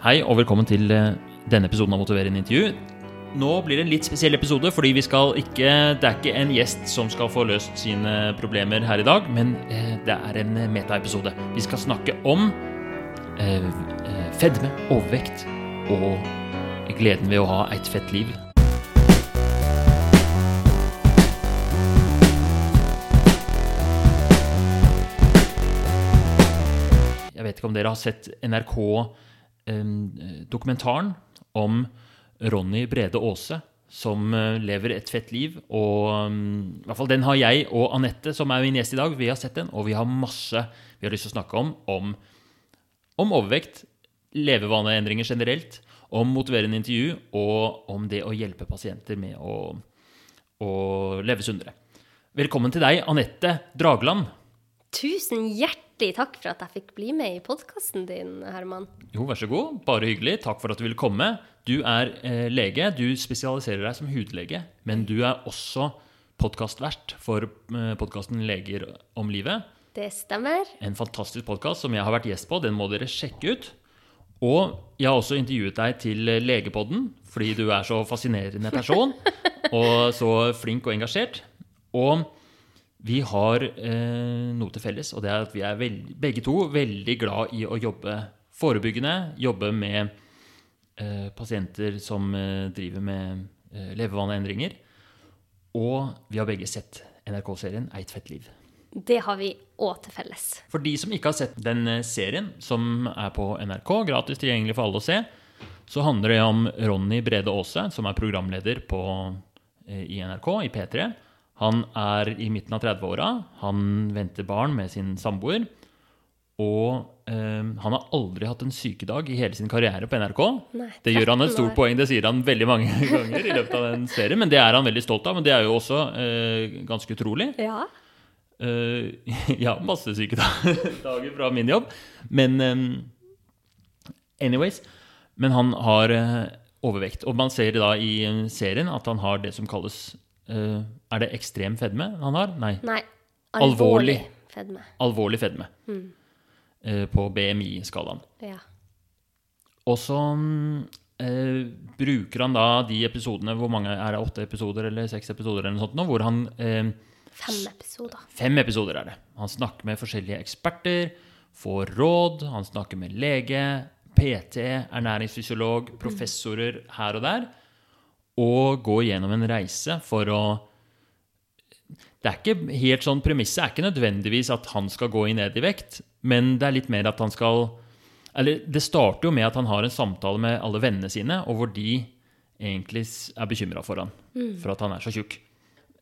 Hei og velkommen til eh, denne episoden av Motiverende intervju. Nå blir det en litt spesiell episode, fordi vi skal ikke, det er ikke en gjest som skal få løst sine problemer her i dag, men eh, det er en metaepisode. Vi skal snakke om eh, eh, fedme, overvekt og gleden ved å ha et fett liv. Jeg vet ikke om dere har sett NRK-dokumentaren om Ronny Brede Aase, som eh, lever et fett liv. Og i hvert fall den har jeg og Anette, som er min gjest i dag, vi har sett den. Og vi har masse vi har lyst til å snakke om. Om, om overvekt, levevaneendringer generelt, om motiverende intervju og om det å hjelpe pasienter med å, å leve sunnere. Velkommen til deg, Anette Dragland. Tusen hjertelig takk for at jeg fikk bli med i podkasten din, Herman. Jo, vær så god. Bare hyggelig. Takk for at du ville komme. Du er eh, lege. Du spesialiserer deg som hudlege, men du er også podkastvert for eh, podkasten Leger om livet. Det stemmer. En fantastisk podkast som jeg har vært gjest på. Den må dere sjekke ut. Og jeg har også intervjuet deg til Legepodden, fordi du er så fascinerende person og så flink og engasjert. Og vi har eh, noe til felles, og det er at vi er veld, begge to veldig glad i å jobbe forebyggende. Jobbe med eh, pasienter som eh, driver med eh, levevaneendringer. Og vi har begge sett NRK-serien Eit fett liv. Det har vi òg til felles. For de som ikke har sett den eh, serien, som er på NRK, gratis tilgjengelig for alle å se, så handler det om Ronny Brede Aase, som er programleder på, eh, i NRK, i P3. Han er i midten av 30-åra. Han venter barn med sin samboer. Og eh, han har aldri hatt en sykedag i hele sin karriere på NRK. Nei, det gjør han et stort poeng, det sier han veldig mange ganger i løpet av den serien. Men det er han veldig stolt av. Men det er jo også eh, ganske utrolig. Ja. Eh, ja, masse sykedager fra min jobb. Men eh, anyways. Men han har eh, overvekt. Og man ser da i serien at han har det som kalles eh, Er det ekstrem fedme han har? Nei. Nei. Alvorlig. Alvorlig fedme. Alvorlig fedme. Eh, på BMI-skalaen. Ja. Og så mm, eh, bruker han da de episodene Hvor mange er det? Åtte episoder eller seks episoder eller noe sånt nå? Hvor han Fem episoder. Fem episoder er det. Han snakker med forskjellige eksperter, får råd, han snakker med lege, PT, ernæringsfysiolog, professorer her og der, og gå gjennom en reise for å Det er ikke helt sånn Premisset er ikke nødvendigvis at han skal gå i ned i vekt, men det er litt mer at han skal Eller det starter jo med at han har en samtale med alle vennene sine, og hvor de egentlig er bekymra for han, for at han er så tjukk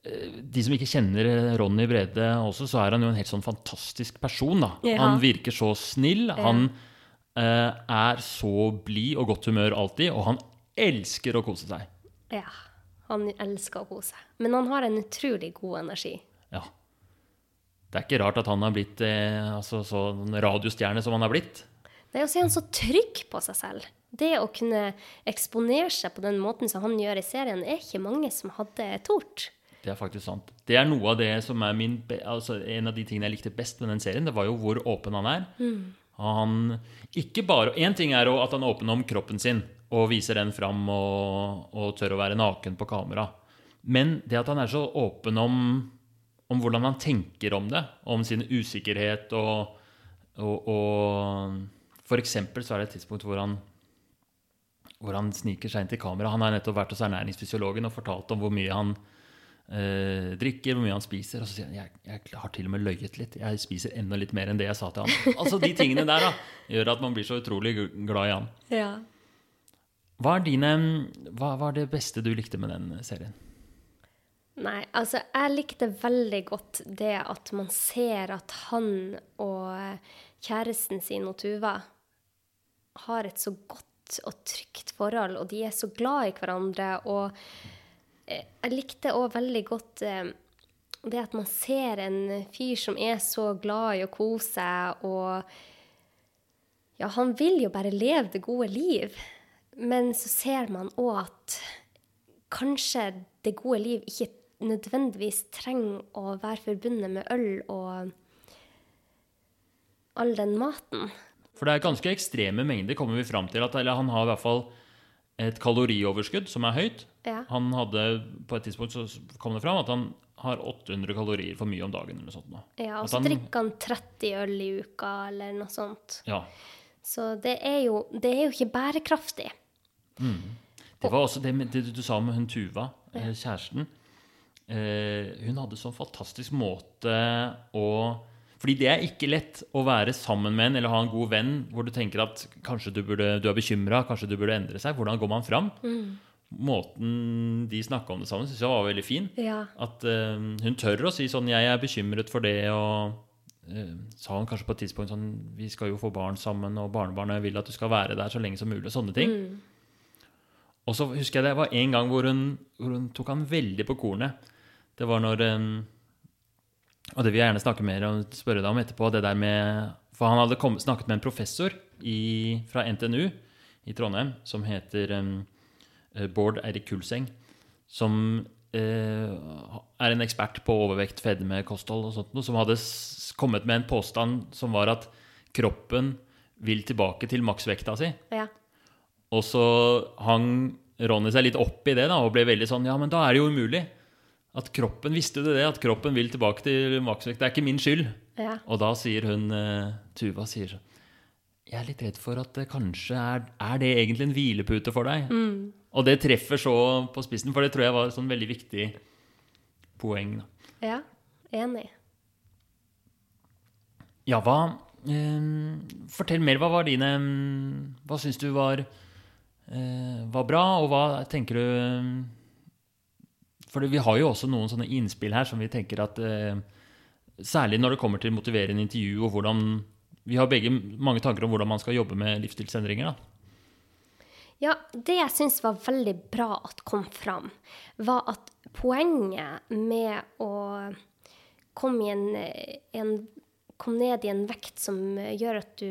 de som ikke kjenner Ronny Brede også, så er han jo en helt sånn fantastisk person. da. Ja. Han virker så snill. Han eh, er så blid og godt humør alltid, og han elsker å kose seg. Ja. Han elsker å kose. Men han har en utrolig god energi. Ja. Det er ikke rart at han har blitt eh, altså, sånn radiostjerne som han har blitt. Det er å se han så trygg på seg selv. Det å kunne eksponere seg på den måten som han gjør i serien, er ikke mange som hadde tort. Det er faktisk sant. Det er noe av det som er min, altså en av de tingene jeg likte best med den serien. Det var jo hvor åpen han er. Han, ikke bare, en ting er at han er åpen om kroppen sin og viser den fram og, og tør å være naken på kamera. Men det at han er så åpen om, om hvordan han tenker om det, om sin usikkerhet og, og, og For eksempel så er det et tidspunkt hvor han hvor han sniker seg inn til kamera. Han har nettopp vært hos ernæringsfysiologen og fortalt om hvor mye han eh, drikker, hvor mye han spiser. Og så sier han jeg, jeg har til og med løyet litt. Jeg spiser enda litt mer enn det jeg sa til han. Altså De tingene der da, gjør at man blir så utrolig glad i han. Ja. Hva, er dine, hva var det beste du likte med den serien? Nei, altså jeg likte veldig godt det at man ser at han og kjæresten sin, og Tuva, har et så godt og trygt forhold, og de er så glad i hverandre. Og eh, jeg likte òg veldig godt eh, det at man ser en fyr som er så glad i å kose seg, og ja, han vil jo bare leve det gode liv. Men så ser man òg at kanskje det gode liv ikke nødvendigvis trenger å være forbundet med øl og all den maten. For det er ganske ekstreme mengder, kommer vi fram til. At, eller han har i hvert fall et kalorioverskudd som er høyt. Ja. Han hadde på et tidspunkt så kom det fram at han har 800 kalorier for mye om dagen. eller noe sånt nå. ja og så han- drikker han 30 øl i uka, eller noe sånt. Ja. Så det er jo, det er jo ikke bærekraftig. Det var også det, det du sa med hun Tuva, ja. kjæresten. Eh, hun hadde sånn fantastisk måte å Fordi det er ikke lett å være sammen med en eller ha en god venn hvor du tenker at kanskje du, burde, du er bekymra, kanskje du burde endre seg. Hvordan går man fram? Måten de snakka om det sammen, syns jeg var veldig fin. Ja. At uh, hun tør å si sånn 'Jeg er bekymret for det', og uh, sa hun kanskje på et tidspunkt sånn 'Vi skal jo få barn sammen, og barnebarnet vil at du skal være der så lenge som mulig', og sånne ting. Og så husker jeg det var en gang hvor hun, hvor hun tok han veldig på kornet. Det var når um, Og det vil jeg gjerne snakke mer om, spørre deg om etterpå. det der med, For han hadde kommet, snakket med en professor i, fra NTNU i Trondheim som heter eh, Bård Eirik Kulseng. Som eh, er en ekspert på overvekt, fedme, kosthold og sånt, som hadde kommet med en påstand som var at kroppen vil tilbake til maksvekta si. ja. Og så hang Ronny seg litt opp i det da, og ble veldig sånn Ja, men da er det jo umulig. At kroppen Visste du det? At kroppen vil tilbake til maksvekt? Det er ikke min skyld. ja. Og da sier hun eh, Tuva sier sånn Jeg er litt redd for at det kanskje er Er det egentlig en hvilepute for deg? Og det treffer så på spissen, for det tror jeg var et sånn veldig viktig poeng. Da. Ja. Enig. Ja, hva eh, Fortell mer. Hva var dine Hva syns du var, eh, var bra, og hva tenker du For vi har jo også noen sånne innspill her som vi tenker at eh, Særlig når det kommer til motiverende intervju og hvordan Vi har begge mange tanker om hvordan man skal jobbe med livsstilsendringer. da. Ja, det jeg syns var veldig bra at kom fram, var at poenget med å komme, en, en, komme ned i en vekt som gjør at du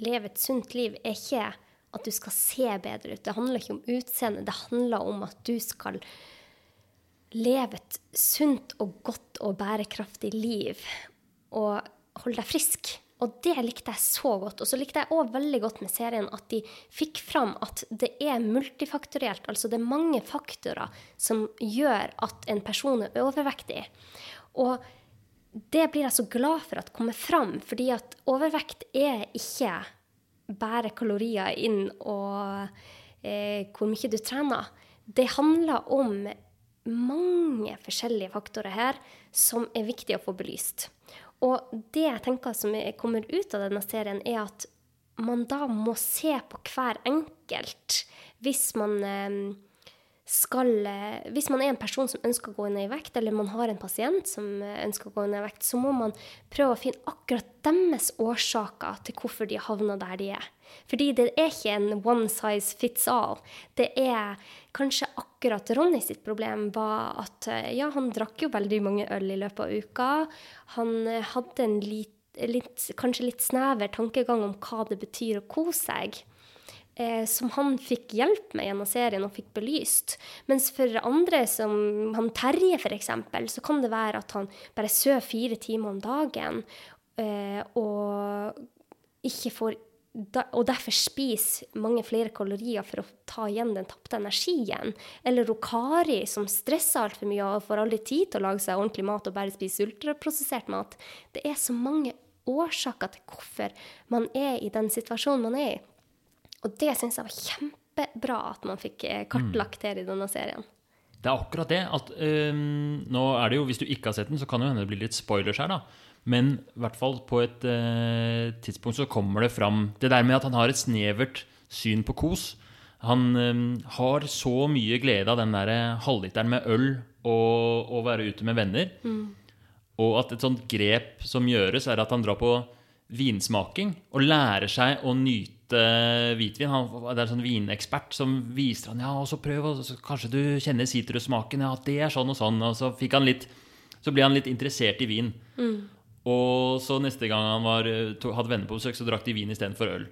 lever et sunt liv, er ikke at du skal se bedre ut. Det handler ikke om utseende, det handler om at du skal leve et sunt og godt og bærekraftig liv og holde deg frisk. Og det likte jeg så godt. Og så likte jeg òg veldig godt med serien at de fikk fram at det er multifaktorielt. Altså det er mange faktorer som gjør at en person er overvektig. Og det blir jeg så glad for at kommer fram, fordi at overvekt er ikke bare kalorier inn og eh, hvor mye du trener. Det handler om mange forskjellige faktorer her som er viktig å få belyst. Og det jeg tenker som er- kommer ut av denne serien, er at man da må se på hver enkelt hvis man eh, skal eh, Hvis man er en person som ønsker å gå ned i vekt, eller man har en pasient som eh, ønsker å gå ned i vekt, så må man prøve å finne akkurat deres årsaker til hvorfor de havna der de er. Fordi det er ikke en one size fits all. Det er kanskje akkurat Ronny sitt problem var at eh, ja, han drakk jo veldig mange øl i løpet av uka. Han eh, hadde en lit, litt, kanskje litt snever tankegang om hva det betyr å kose seg eh, som han fikk hjelp med gjennom serien og fikk belyst. Mens for andre, som han Terje f.eks., så kan det være at han bare sover fire timer om dagen og ikke får da, og derfor spiser mange flere kalorier for å ta igjen den tapte energien. Eller Rokari, som stresser altfor mye og får aldri tid til å lage seg ordentlig mat og bare spiser ultraprosessert mat. Det er så mange årsaker til hvorfor man er i den situasjonen man er i. Og det syns jeg var kjempebra at man fikk eh, kartlagt her i denne serien. Det er akkurat det. at øh, Nå er det jo, Hvis du ikke har sett den, så kan det hende det blir litt spoilers her. da. Men i hvert fall på et eh, tidspunkt så kommer det fram det der med at han har et snevert syn på kos. Han eh, har så mye glede av den der halvliteren med øl og å være ute med venner. Og at et sånt grep som gjøres, er at han drar på vinsmaking og lærer seg å nyte hvitvin. Han det er en sånn vinekspert som viser han, ja, og så prøv, og så kanskje du kjenner sitrussmaken. Ja, det er sånn og sånn. Og så, han litt, så ble han litt interessert i vin. Og så neste gang han var, hadde venner på besøk, så drakk de vin istedenfor øl.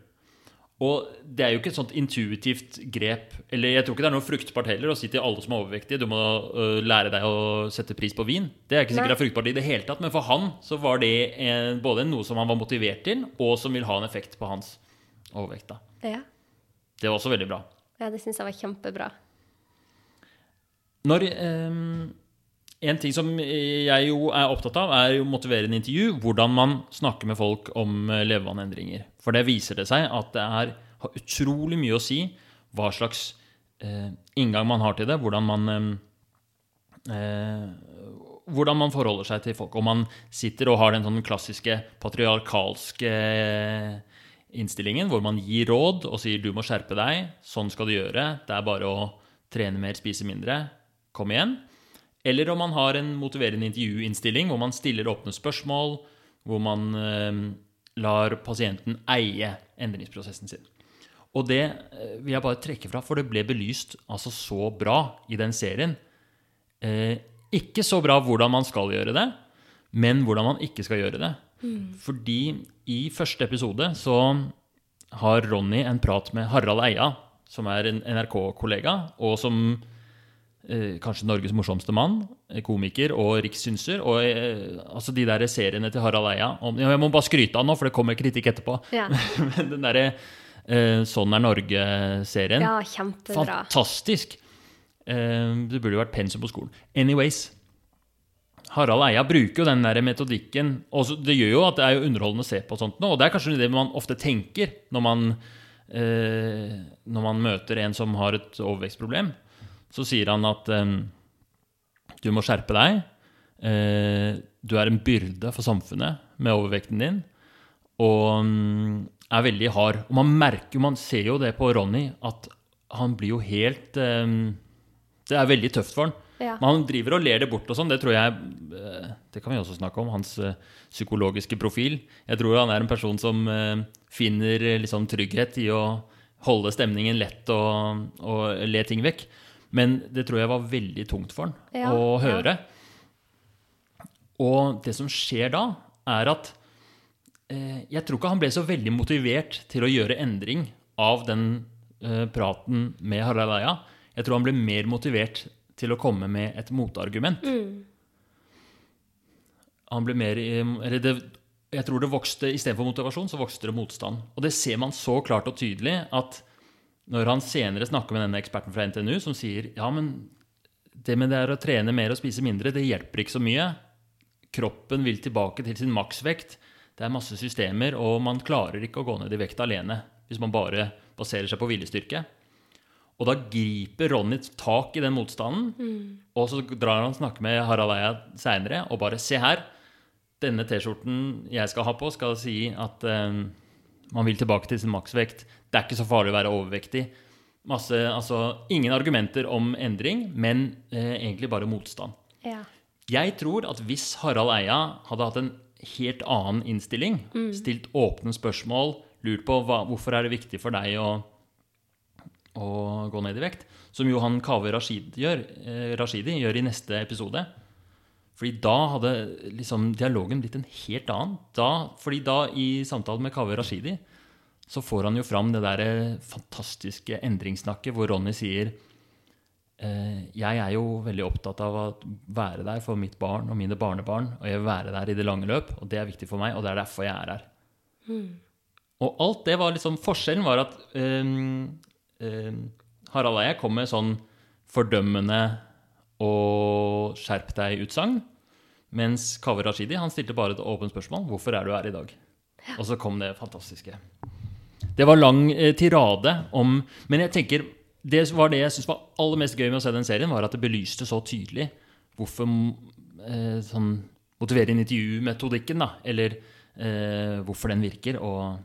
Og det er jo ikke et sånt intuitivt grep Eller jeg tror ikke det er noe fruktbart heller å si til alle som er overvektige du må uh, lære deg å sette pris på vin. Det er ikke sikkert det er fruktbart i det hele tatt, men for han så var det en, både noe som han var motivert til, og som vil ha en effekt på hans overvekt. da. Ja, Det var også veldig bra. ja det syns jeg var kjempebra. Når ehm, En ting som jeg jo er opptatt av, er jo motiverende intervju. Hvordan man snakker med folk om levevannendringer. For det viser det seg at det er, har utrolig mye å si hva slags eh, inngang man har til det. Hvordan man ehm, eh, hvordan man forholder seg til folk. Om man sitter og har den sånn klassiske patriarkalske innstillingen, hvor man gir råd og sier 'du må skjerpe deg', 'sånn skal du gjøre', 'det er bare å trene mer, spise mindre', kom igjen. Eller om man har en motiverende intervjuinnstilling, hvor man stiller åpne spørsmål, hvor man eh, lar pasienten eie endringsprosessen sin. Og det eh, vil jeg bare trekke fra, for det ble belyst altså så bra i den serien. Eh, ikke så bra hvordan man skal gjøre det, men hvordan man ikke skal gjøre det. Fordi i første episode så har Ronny en prat med Harald Eia, som er en NRK-kollega, og som kanskje Norges morsomste mann, eh, komiker og rikssynser. Og eh, altså de der seriene til Harald Eia om, ja, Jeg må bare skryte av nå, for det kommer kritikk etterpå. Ja, Men den derre eh, Sånn er Norge-serien. ja kjempebra. Fantastisk! Eh, det burde jo vært pensum på skolen. Anyways. Harald Eia bruker jo den der metodikken. Og det gjør jo at det er underholdende å se på sånt nå. Og det er kanskje det man ofte tenker når man, eh, når man møter en som har et overvekstproblem. Så sier han at du må skjerpe deg. Eh, du er en byrde for samfunnet med overvekten din. Og er veldig hard. Og man merker man ser jo det på Ronny, at han blir jo helt Det er veldig tøft for han. Ja. Men han driver og ler det bort og sånn. Det tror jeg eh, Det kan vi også snakke om. Hans eh, psykologiske profil. Jeg tror han er en person som finner liksom trygghet i å holde stemningen lett og, og le ting vekk. Men det tror jeg var veldig tungt for han Ja, å ja. høre. Og det som skjer da, er at eh, jeg tror ikke han ble så veldig motivert til å gjøre endring av den eh, praten med Harald Eia. Jeg tror han ble mer motivert til å komme med et motargument. Han ble mer Eller det, jeg tror det vokste Istedenfor motivasjon, så vokste det motstand. Og det ser man så klart og tydelig at når han senere snakker med denne eksperten fra NTNU som sier ja, men det med det å trene mer og spise mindre, det hjelper ikke så mye. Kroppen vil tilbake til sin maksvekt. Det er masse systemer, og man klarer ikke å gå ned i vekt alene hvis man bare baserer seg på viljestyrke. Og da griper Ronny tak i den motstanden, og så drar han og snakker med Harald Eia seinere og bare Se her, denne T-skjorten jeg skal ha på, skal si at eh, man vil tilbake til sin maksvekt. Det er ikke så farlig å være overvektig. Masse, altså, ingen argumenter om endring, men eh, egentlig bare motstand. Ja. Jeg tror at hvis Harald Eia hadde hatt en helt annen innstilling, stilt åpne spørsmål, lurt på hva, hvorfor er det viktig for deg å, å gå ned i vekt, som Johan Kaveh Rashid gjør, eh, Rashidi gjør i neste episode. Fordi da hadde liksom dialogen blitt en helt annen. Da, fordi da, i samtalen med Kaveh Rashidi, så får han jo fram det der eh, fantastiske endringssnakket hvor Ronny sier eh, Jeg er jo veldig opptatt av å være der for mitt barn og mine barnebarn, og jeg vil være der i det lange løp, og det er viktig for meg, og det er derfor jeg er her. Og alt det var liksom Forskjellen var at um, um, Harald Eia kom med sånn fordømmende og skjerp deg-utsagn. Mens Kaveh Rashidi han stilte bare et åpent spørsmål. 'Hvorfor er du her i dag?' Og så kom det fantastiske. Det var lang eh, tirade om Men jeg tenker det var det jeg syns var aller mest gøy med å se den serien, var at det belyste så tydelig hvorfor eh, sånn motivere intervju-metodikken, da, eller eh, hvorfor den virker, og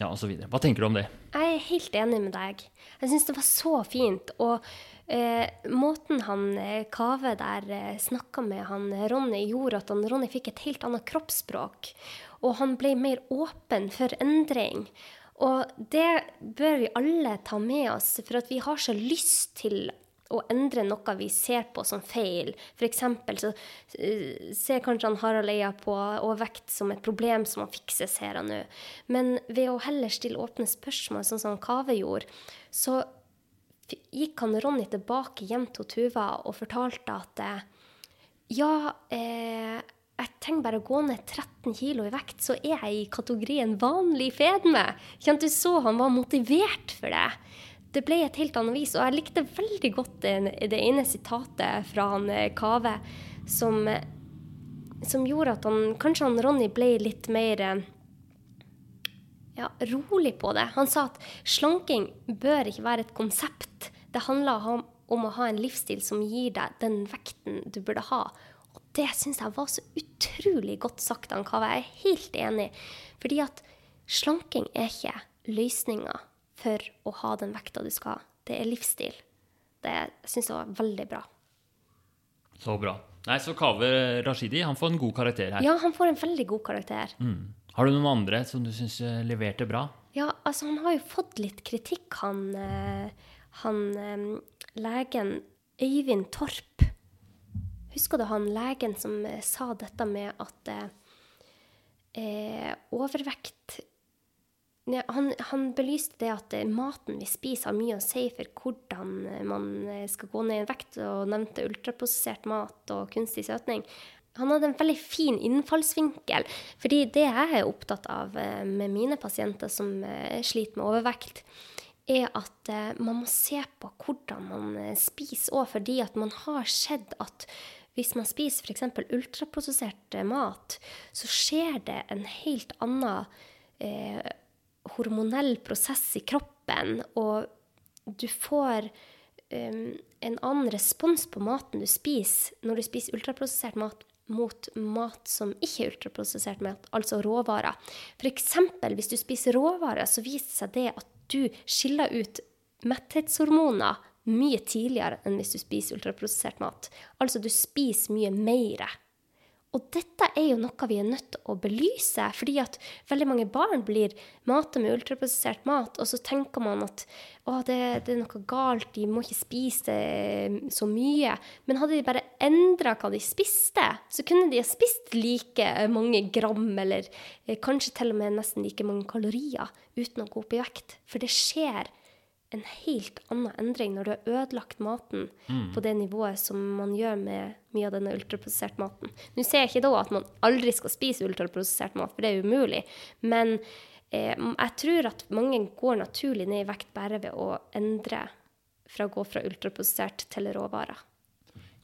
ja, og så videre. Hva tenker du om det? Jeg er helt enig med deg. Jeg syns det var så fint. Og eh, måten han eh, Kave der eh, snakka med han Ronny, gjorde at han, Ronny fikk et helt annet kroppsspråk. Og han ble mer åpen for endring. Og det bør vi alle ta med oss, for at vi har så lyst til å endre noe vi ser på som feil. Eksempel så eh, ser kanskje han Harald Eia på overvekt som et problem som må fikses her og nå. Men ved å heller stille åpne spørsmål, sånn som Kave gjorde, så gikk han Ronny tilbake hjem til Tuva og fortalte at eh, ja, eh, jeg trenger bare å gå ned 13 kilo i vekt, så er jeg i kategorien vanlig fedme. Kjente du så han var motivert for det. Det ble et helt annet vis, og jeg likte veldig godt det, ene sitatet fra han eh, Kave som, som gjorde at han, kanskje han Ronny ble litt mer eh, ja, rolig på det. Han sa at slanking bør ikke være et konsept. Det handler om å ha en livsstil som gir deg den vekten du burde ha. Det syns jeg var så utrolig godt sagt av Kaveh. Jeg er helt enig. Fordi at slanking er ikke løsninga for å ha den vekta du skal ha. Det er livsstil. Det syns jeg var veldig bra. Så bra. Nei, så Kaveh Rashidi han får en god karakter her. Ja, han får en veldig god karakter. Mm. Har du noen andre som du syns eh, leverte bra? Ja, altså han har jo fått litt kritikk, han, eh, han eh, legen Øyvind Torp. Husker du han legen som eh, sa dette med at eh, eh, overvekt han, han belyste det at eh, maten vi spiser, har mye å si for hvordan man skal gå ned i vekt, og nevnte ultraprosessert mat og kunstig søtning. Han hadde en veldig fin innfallsvinkel. fordi det jeg er opptatt av med mine pasienter som sliter med overvekt, er at man må se på hvordan man spiser òg, fordi at man har sett at hvis man spiser f.eks. ultraprosessert eh, mat, så skjer det en helt annen eh, hormonell prosess i kroppen, og du får um, en annen respons på maten du spiser når du spiser ultraprosessert mat mot mat som ikke er ultraprosessert mat, altså råvarer. F.eks. hvis du spiser råvarer, så viser det seg det at du skiller ut metthetshormoner mye tidligere enn hvis du spiser ultraprosessert mat. Altså du spiser mye mer. Og dette er jo noe vi er nødt til å belyse, fordi at veldig mange barn blir matet med ultraprosessert mat, og så tenker man at å, det, det er noe galt, de må ikke spise så mye. Men hadde de bare endra hva de spiste, så kunne de ha spist like mange gram, eller eh, kanskje til og med nesten like mange kalorier, uten å gå opp i vekt. For det skjer en helt annen endring når du har ødelagt maten på det nivået som man gjør med mye av denne ultraprosesserte maten. Nå ser jeg ikke da at man aldri skal spise ultraprosessert mat, for det er umulig. Men eh, jeg tror at mange går naturlig ned i vekt bare ved å endre fra å gå fra ultraprosessert til råvarer.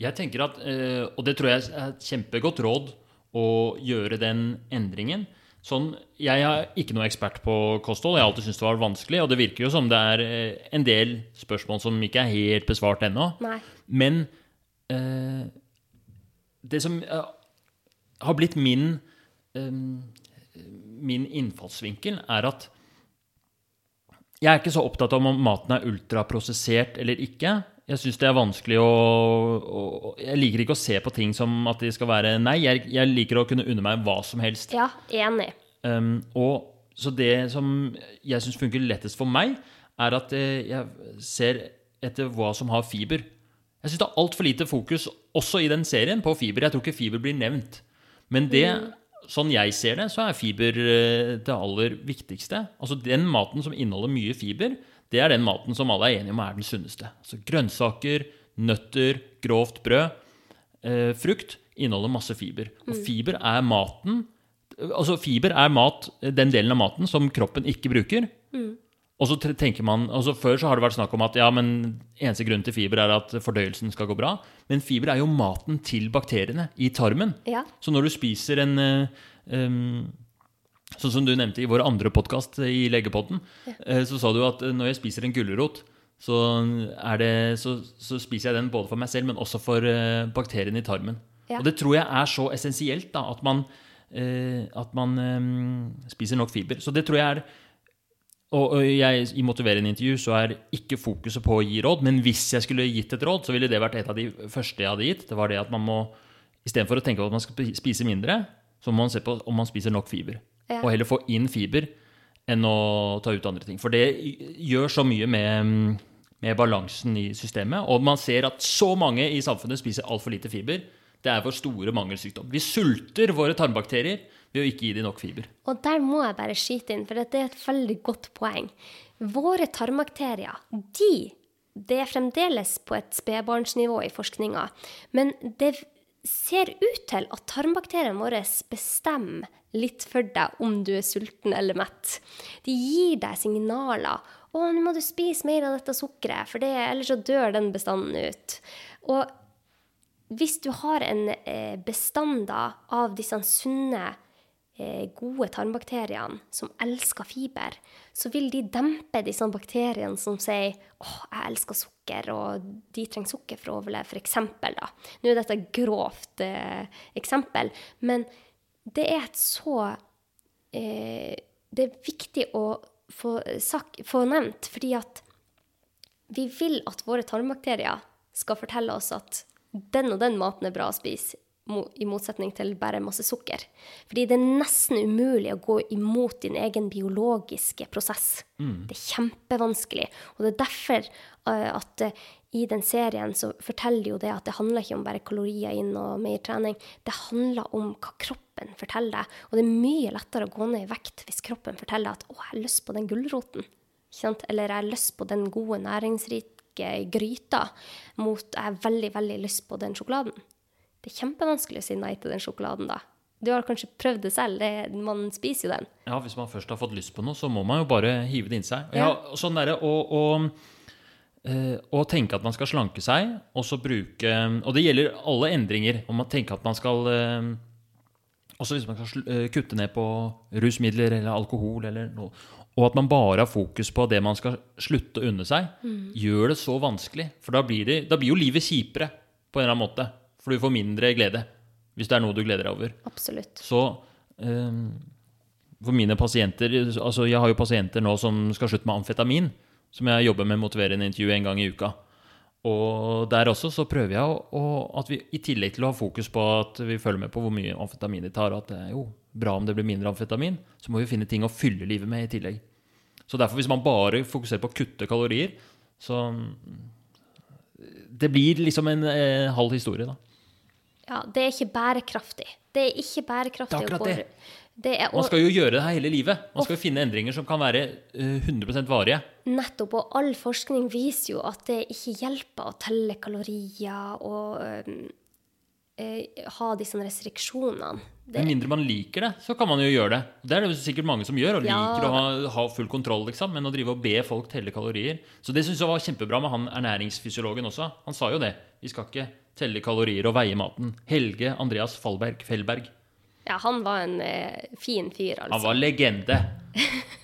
Jeg tenker at, eh, og det tror jeg er et kjempegodt råd, å gjøre den endringen. Sånn, jeg er ikke noe ekspert på kosthold. Jeg har alltid syntes det var vanskelig. Og det virker jo som det er eh, en del spørsmål som ikke er helt besvart ennå. Nei. Men eh, det som eh, har blitt min eh, Min innfallsvinkel, er at jeg er ikke så opptatt av om maten er ultraprosessert eller ikke. Jeg syns det er vanskelig å, å Jeg liker ikke å se på ting som at de skal være Nei, jeg, jeg liker å kunne unne meg hva som helst. Ja, enig. Um, og så det som jeg syns funker lettest for meg, er at eh, jeg ser etter hva som har fiber. Jeg syns det er altfor lite fokus, også i den serien, på fiber. Jeg tror ikke fiber blir nevnt. Men det, sånn jeg ser det, så er fiber eh, det aller viktigste. Altså den maten som inneholder mye fiber, det er den maten som alle er enige om er den sunneste. Altså grønnsaker, nøtter, grovt brød, eh, frukt inneholder masse fiber. Og fiber er maten Altså fiber er mat, den delen av maten som kroppen ikke bruker. Og så tenker man, altså Før så har det vært snakk om at ja, men eneste grunn til fiber er at fordøyelsen skal gå bra. Men fiber er jo maten til bakteriene i tarmen. Ja. Så når du spiser en eh, um, Sånn som du nevnte i vår andre podkast i Legepodden, ja. så sa du at eh, når jeg spiser en gulrot, så, det, så, så spiser jeg den både for meg selv, men også for eh, bakteriene i tarmen. Ja. Og det tror jeg er så essensielt, da, at man, eh, at man eh, spiser nok fiber. Så det tror jeg er og jeg, I motiverende intervju så er ikke fokuset på å gi råd, men hvis jeg skulle gitt et råd, så ville det vært et av de første jeg hadde gitt. Det var det at man må, istedenfor å tenke på at man skal spise mindre, så må man se på om man spiser nok fiber. Ja. Og heller få inn fiber enn å ta ut andre ting. For det gjør så mye med, med balansen i systemet. Og man ser at så mange i samfunnet spiser altfor lite fiber. Det er vår store mangelsykdom. Vi sulter våre tarmbakterier ved å ikke gi dem nok fiber. Og der må jeg bare skyte inn, for dette er et veldig godt poeng. Våre tarmbakterier, de Det er fremdeles på et spedbarnsnivå i forskninga, men det ser ut til at tarmbakteriene våre bestemmer litt for deg om du er sulten eller mett. De gir deg signaler. 'Å, nå må du spise mer av dette sukkeret, for det, ellers så dør den bestanden ut.' Og hvis du har en eh, bestand av disse sunne, gode tarmbakteriene som elsker fiber, så vil de dempe disse bakteriene som sier åh, jeg elsker sukker', og de trenger sukker for å overleve, f.eks. da. Nå er dette et grovt eh, eksempel, men det er et så eh, Det er viktig å få, sak, få nevnt, fordi at vi vil at våre tarmbakterier skal fortelle oss at den og den maten er bra å spise, i motsetning til bare masse sukker. Fordi det er nesten umulig å gå imot din egen biologiske prosess. Mm. Det er kjempevanskelig. Og det er derfor uh, at uh, i den serien så forteller jo det at det handler ikke om bare kalorier inn og mer trening. Det handler om hva kroppen forteller deg. Og det er mye lettere å gå ned i vekt hvis kroppen forteller at 'å, jeg har lyst på den gulroten'. Eller 'jeg har lyst på den gode, næringsrike gryta', mot 'jeg har veldig, veldig lyst på den sjokoladen'. Det er kjempevanskelig å si nei til den sjokoladen da. Du har kanskje prøvd det selv. Det, man spiser jo den. Ja, hvis man først har fått lyst på noe, så må man jo bare hive det inn seg. Ja. Sånn der, og, og, eh, og tenke at man skal slanke seg, og så bruke Og det gjelder alle endringer. Om man tenker at man skal eh, Også hvis man skal eh, kutte ned på rusmidler eller alkohol eller noe. Og at man bare har fokus på det man skal slutte å unne seg, gjør det så vanskelig. For da blir, det, da blir jo livet kjipere på en eller annen måte. For du får mindre glede. Hvis det er noe du gleder deg over. Absolutt. Så eh, for mine pasienter altså Jeg har jo pasienter nå som skal slutte med amfetamin, som jeg jobber med motiverende intervju en gang i uka. Og der også så prøver jeg å, å, at vi i tillegg til å ha fokus på at vi følger med på hvor mye amfetamin de tar, og at det er jo bra om det blir mindre amfetamin, så må vi finne ting å fylle livet med i tillegg. Så derfor, hvis man bare fokuserer på å kutte kalorier, så Det blir liksom en eh, halv historie, da. Ja, det er ikke bærekraftig. Det er ikke bærekraftig. Det er akkurat det. det er, Man skal jo gjøre det her hele livet. Man skal jo finne endringer som kan være eh, 100% varige. nettopp, og all forskning viser jo at det ikke hjelper å telle kalorier og øh, eh, ha disse restriksjonene. Med mindre man liker det, så kan man jo gjøre det. Det er det sikkert mange som gjør, og Ja. liker å ha, ha full kontroll, liksom. Men å drive og be folk telle kalorier Så det syns jeg var kjempebra med han ernæringsfysiologen også. Han sa jo det. Vi skal ikke telle kalorier og veie maten. Helge Andreas Fallberg Fellberg. ja, han var en eh, fin fyr, altså. Han var legende.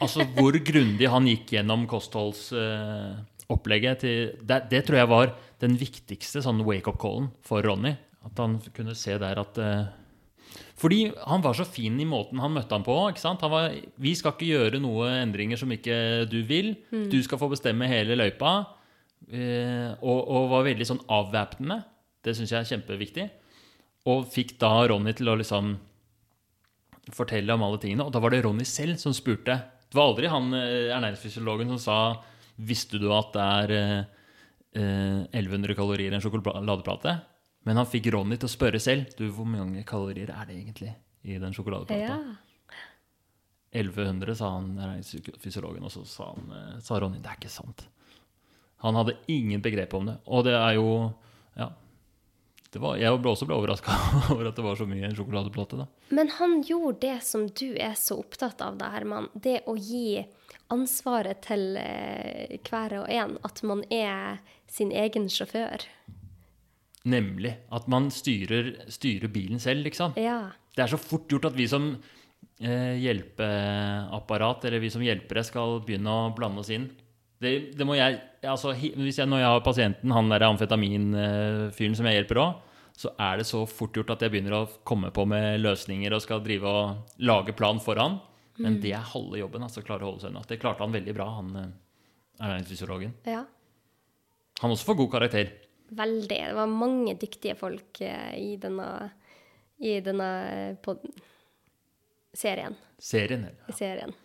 Altså hvor grundig han gikk gjennom kostholdsopplegget til det, det tror jeg var den viktigste sånn wake-up-callen for Ronny. At han kunne se der at eh, Fordi han var så fin i måten han møtte ham på. ikke sant? Han var, vi skal ikke gjøre noe endringer som ikke du vil. Du skal få bestemme hele løypa. Eh, og, og var veldig sånn avvæpnende. Det syns jeg er kjempeviktig. Og fikk da Ronny til å liksom fortelle om alle tingene. Og da var det Ronny selv som spurte. Det var aldri han eh, ernæringsfysiologen som sa Visste du at det er eh, eh, 1100 kalorier i en sjokoladeplate? Men han fikk Ronny til å spørre selv. Du, hvor mange kalorier er det egentlig i den sjokoladeplata? Ja. 1100, sa han ernæringsfysiologen, og så sa, han, eh, sa Ronny det er ikke sant. Han hadde ingen begrep om det. Og det er jo Ja. Det var, jeg ble også ble overraska over at det var så mye sjokoladeplate. da. Men han gjorde det som du er så opptatt av, da, Herman. Det å gi ansvaret til eh, hver og en. At man er sin egen sjåfør. Nemlig at man styrer, styrer bilen selv, liksom. Ja. Det er så fort gjort at vi som eh, hjelpeapparat, eller vi som hjelpere, skal begynne å blande oss inn. Det, det må jeg, altså, hvis jeg, Når jeg har pasienten, han der amfetaminfyren som jeg hjelper òg, så er det så fort gjort at jeg begynner å komme på med løsninger og skal drive og lage plan for han. Men det er halve jobben. altså klare å holde seg unna. Det klarte han veldig bra, han eh, ernæringsfysiologen. ja. Han også får god karakter. Veldig. Det var mange dyktige folk eh, i denne, i denne eh, serien. Serien. I serien.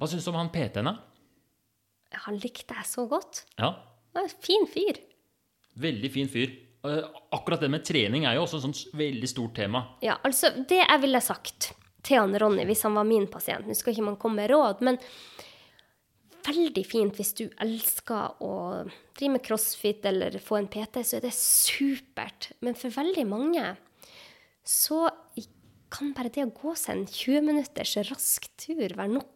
Hva syns du om han PT-en, da? Han likte jeg så godt. Ja, Han var en fin fyr. Veldig fin fyr. Eh, Akkurat det med trening er jo også et sånt veldig stort tema. Ja, altså, det jeg ville sagt til han Ronny hvis han var min pasient Nå skal ikke man komme med råd, men veldig fint hvis du elsker å drive med crossfit eller få en PT, så er det supert. Men for veldig mange så kan bare det å gå seg en 20 minutters rask tur være nok.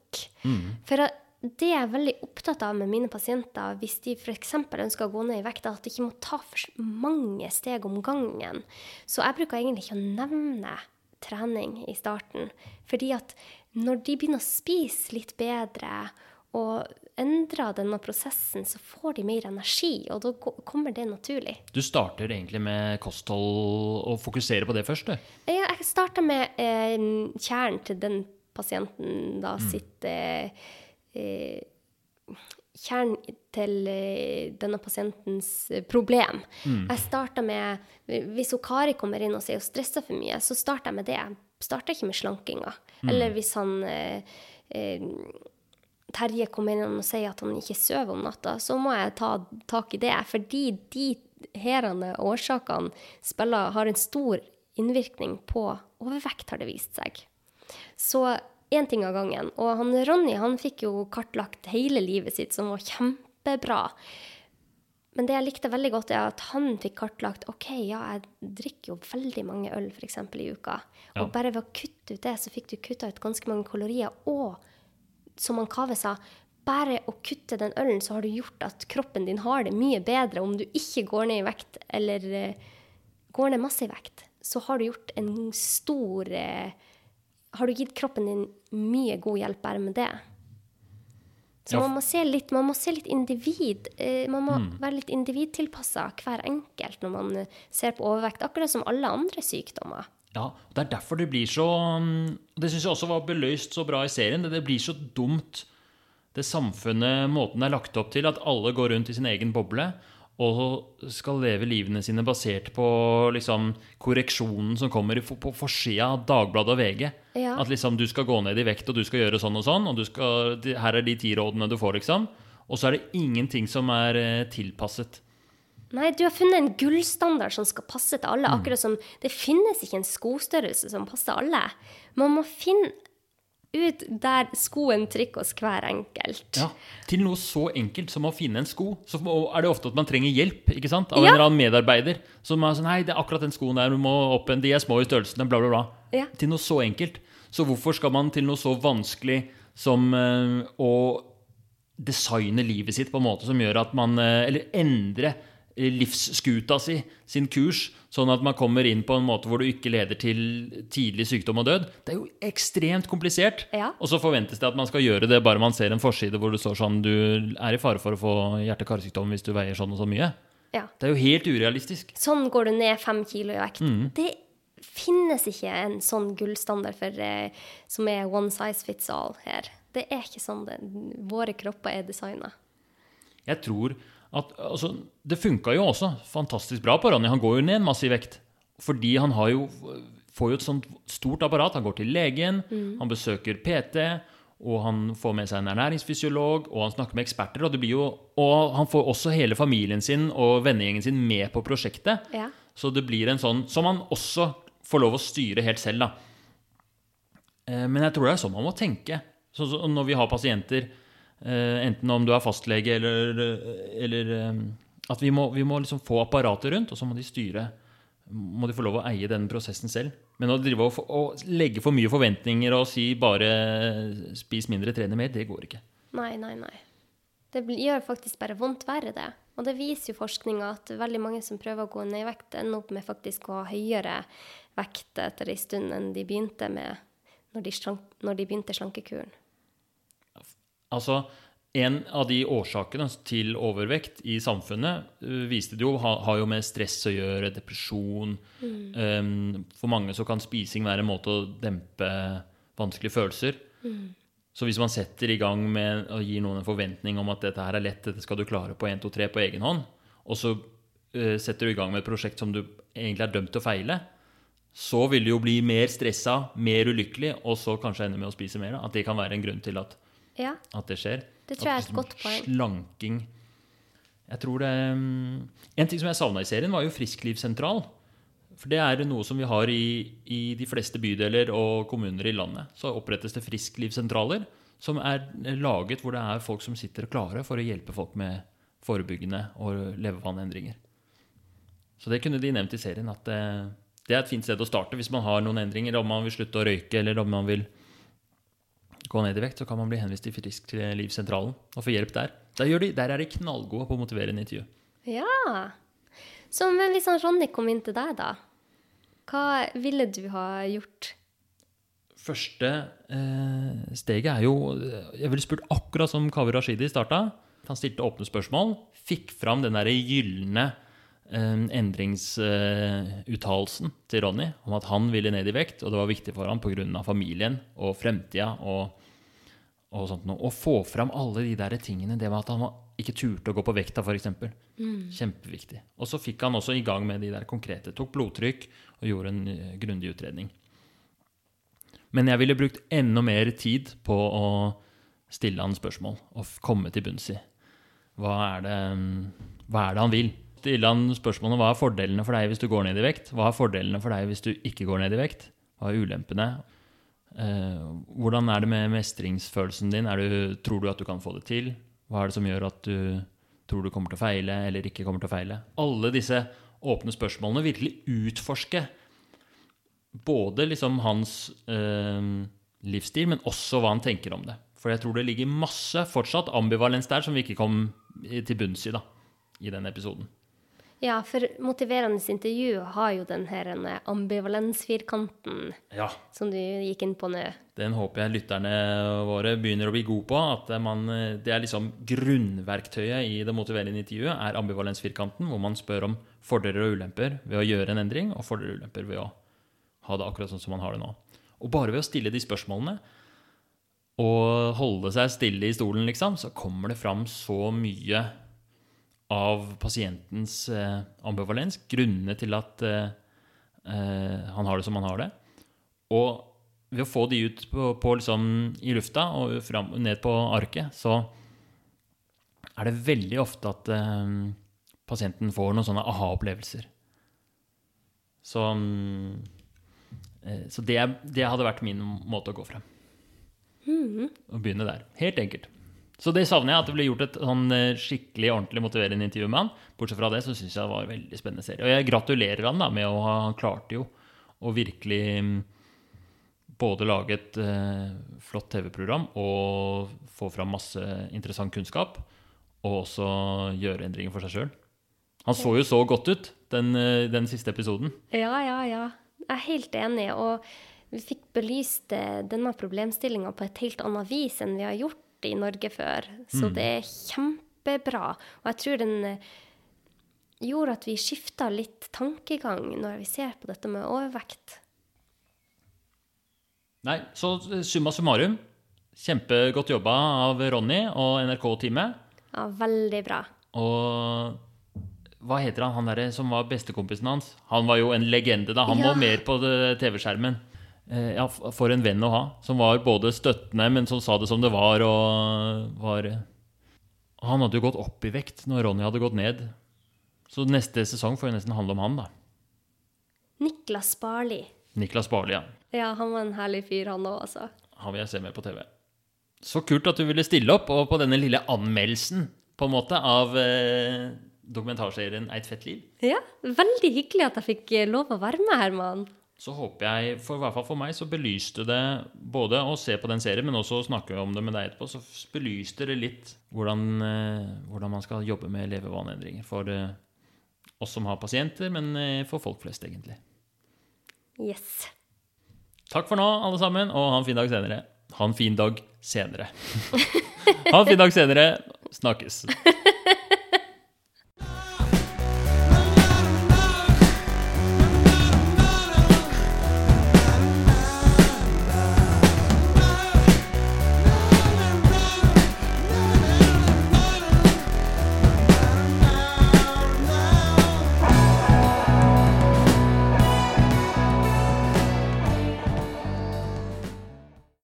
For det jeg er veldig opptatt av med mine pasienter, hvis de f.eks. ønsker å gå ned i vekt, er at de ikke må ta for mange steg om gangen. Så jeg bruker egentlig ikke å nevne trening i starten. Fordi at når de begynner å spise litt bedre og endrer denne prosessen, så får de mer energi, og da kommer det naturlig. Du starter egentlig med kosthold og fokuserer på det først, du. Ja, jeg starter med eh, kjernen til den pasienten da sitt eh, eh, Kjernen til eh, denne pasientens problem. problem. Jeg starta med Hvis Kari kommer inn og sier hun stresser for mye, så starter jeg med det. Jeg starter ikke med slankinga. Eller hvis han eh, eh, Terje kommer inn og sier at han ikke sover om natta, så må jeg ta tak i det. Fordi de herene årsakene spiller, har en stor innvirkning på overvekt, har det vist seg. Så én ting av gangen. Og han Ronny han fikk jo kartlagt hele livet sitt, som var kjempebra. Men det jeg likte veldig godt, er at han fikk kartlagt OK, ja, jeg drikker jo veldig mange øl for eksempel i uka. Ja. Og bare ved å kutte ut det, så fikk du kutta ut ganske mange kalorier. Og som han Kave sa, bare å kutte den ølen, så har du gjort at kroppen din har det mye bedre om du ikke går ned i vekt eller eh, går ned masse i vekt. Så har du gjort en stor eh, Har du gitt kroppen din mye god hjelp bare med det. Så Ja, man må se litt, man må se litt individ. Eh, man må Mm. være litt individtilpassa hver enkelt når man eh, ser på overvekt, akkurat som alle andre sykdommer. Ja, og Det er derfor det blir så mm, Det syns jeg også var beløst så bra i serien. Det, det blir så dumt, det samfunnet, måten er lagt opp til, at alle går rundt i sin egen boble og skal leve livene sine basert på liksom, korreksjonen som kommer på forsida av Dagbladet og VG. Ja. At liksom, du skal gå ned i vekt, og du skal gjøre sånn og sånn, og du skal, her er de ti rådene du får, liksom. Og så er det ingenting som er eh, tilpasset. Nei, du har funnet en gullstandard som skal passe til alle. Akkurat som det finnes ikke en skostørrelse som passer alle. Man må finne ut der skoen trykker hos hver enkelt. Ja, Til noe så enkelt som å finne en sko, så er det ofte at man trenger hjelp ikke sant? av Ja. en eller annen medarbeider. Som er sånn 'Hei, det er akkurat den skoen der, du må opp en, de er små i størrelsen', bla, bla, bla. Ja. Til noe så enkelt. Så hvorfor skal man til noe så vanskelig som uh, å designe livet sitt på en måte som gjør at man uh, Eller endre livsskuta si, sin kurs, sånn at man kommer inn på en måte hvor du ikke leder til tidlig sykdom og død. Det er jo ekstremt komplisert. Ja. Og så forventes det at man skal gjøre det bare man ser en forside hvor det står sånn du er i fare for å få hjerte-karsykdom hvis du veier sånn og så mye. Ja. Det er jo helt urealistisk. Sånn går du ned fem kilo i vekt. Mm. Det finnes ikke en sånn gullstandard for, eh, som er one size fits all her. Det er ikke sånn det, våre kropper er designa. Jeg tror at altså, Det funka jo også fantastisk bra på Ronny. Han går jo ned en massiv vekt. Fordi han har jo, får jo et sånt stort apparat. Han går til legen, han besøker PT, og han får med seg en ernæringsfysiolog, og han snakker med eksperter. Og, det blir jo, og han får også hele familien sin og vennegjengen sin med på prosjektet. Ja. Så det blir en sånn Som han også får lov å styre helt selv, da. Eh, Men jeg tror det er sånn man må tenke. Så, når vi har pasienter, enten om du er fastlege eller, eller eh, At vi må, vi må liksom få apparatet rundt, og så må de styre. Må de få lov å eie denne prosessen selv. Men å drive og, og, legge for mye forventninger og si bare 'spis mindre, trene mer', det går ikke. Nei, nei, nei. Det gjør faktisk bare vondt verre, det. Og det viser jo forskninga at veldig mange som prøver å gå ned i vekt, ender opp med faktisk å ha høyere vekt etter ei stund enn de begynte med når de, slank, når de begynte slankekuren. Altså, en av de årsakene til overvekt i samfunnet uh, viste det jo, ha, har jo med stress å gjøre, depresjon um, For mange så kan spising være en måte å dempe vanskelige følelser. Så hvis man setter i gang med å gi noen en forventning om at dette her er lett, dette skal du klare på 1, 2, 3 på egen hånd, og så uh, setter du i gang med et prosjekt som du egentlig er dømt til å feile, så vil du jo bli mer stressa, mer ulykkelig, og så kanskje ende med å spise mer. Da. At det kan være en grunn til at Ja. at det skjer. Det tror jeg er et godt poeng. Slanking. Jeg tror det mm, En ting som jeg savna i serien, var jo frisklivssentral. For det er noe som vi har i, i de fleste bydeler og kommuner i landet. Så opprettes det frisklivssentraler som er laget hvor det er folk som sitter klare for å hjelpe folk med forebyggende og levevannendringer Så det kunne de nevnt i serien, at det, det er et fint sted å starte hvis man har noen endringer. Om man vil slutte å røyke, eller om man vil gå ned i vekt, så kan man bli henvist til livssentralen og få hjelp der. Der, de, der er de knallgode på å motivere en intervju. Ja. Så men hvis han Ronny kom inn til deg, da, hva ville du ha gjort? Første eh, steget er jo Jeg ville spurt akkurat som Kaveh Rashidi starta. Han stilte åpne spørsmål, fikk fram den derre gylne endringsuttalelsen til Ronny om at han ville ned i vekt, og det var viktig for ham pga. familien og fremtida og, og sånt noe. Å få fram alle de der tingene, det var at han ikke turte å gå på vekta, f.eks. Mm. Kjempeviktig. Og så fikk han også i gang med de der konkrete. Tok blodtrykk og gjorde en eh, grundig utredning. Men jeg ville brukt enda mer tid på å stille han spørsmål og komme til bunns i. Hva er det, hva er det han vil? Stille han spørsmålene hva er fordelene for deg hvis du går ned i vekt? Hva er fordelene for deg hvis du ikke går ned i vekt? Hva er ulempene? Eh, hvordan er det med mestringsfølelsen din? Du, tror du at du kan få det til? Hva er det som gjør at du tror du kommer til å feile eller ikke kommer til å feile? Alle disse åpne spørsmålene virkelig utforske både liksom hans eh, livsstil, men også hva han tenker om det. For jeg tror det ligger masse fortsatt ambivalens der som vi ikke kom til bunns i da, i den episoden. Ja, for motiverende intervju har jo den her en ambivalensfirkanten Ja, som du gikk inn på nå. Den håper jeg lytterne våre begynner å bli gode på. At man, det er liksom grunnverktøyet i det motiverende intervjuet er ambivalensfirkanten, hvor man spør om fordeler og ulemper ved å gjøre en endring, og fordeler og ulemper ved å ha det akkurat sånn som man har det nå. Og bare ved å stille de spørsmålene og holde seg stille i stolen, liksom, så kommer det fram så mye av pasientens eh, ambivalens, grunnene til at eh, eh, han har det som han har det. Og ved å få de ut på, på liksom, i lufta og fram, ned på arket, så er det veldig ofte at pasienten får noen sånne aha-opplevelser. Så, mm, eh, så det, det hadde vært min måte å gå frem. Å begynne der. Helt enkelt. Så det savner jeg, at det ble gjort et sånn eh, skikkelig ordentlig motiverende intervju med han. Bortsett fra det så syns jeg det var en veldig spennende serie. Og jeg gratulerer han da med å ha Han klarte jo å virkelig mm, både lage et eh, flott TV-program og få fram masse interessant kunnskap. Og også gjøre endringer for seg sjøl. Han så jo så godt ut, den, eh, den siste episoden. Ja, ja, ja. Jeg er helt enig. Og vi fikk belyst eh, denne problemstillinga på et helt annet vis enn vi har gjort i Norge før. Så det er kjempebra. Og jeg tror den eh, gjorde at vi skifta litt tankegang når vi ser på dette med overvekt. Nei, så eh, summa summarum. Kjempegodt jobba av Ronny og NRK-teamet. Ja, veldig bra. Og hva heter han, han derre som var bestekompisen hans? Han var jo en legende, da. Han Ja. var mer på TV-skjermen. Eh, ja, for en venn å ha. Som var både støttende, men som sa det som det var, og var Han hadde jo gått opp i vekt når Ronny hadde gått ned. Så neste sesong får jo nesten handle om han, da. Niklas Barli. Niklas Barli, ja. Ja, han var en herlig fyr, han òg, altså. Han vil jeg se mer på TV. Så kult at du ville stille opp, og på denne lille anmeldelsen på en måte av eh, dokumentarserien Eit fett liv. Ja, veldig hyggelig at jeg fikk eh, lov å være med, Herman. Så håper jeg, for i hvert fall for meg, så belyste det både å se på den serien, men også å snakke om det med deg etterpå, så belyste det litt hvordan, eh, hvordan man skal jobbe med levevaneendringer for eh, oss som har pasienter, men eh, for folk flest, egentlig. Yes. Takk for nå, alle sammen, og ha en fin dag senere. Ha en fin dag senere. ha en fin dag senere. Snakkes.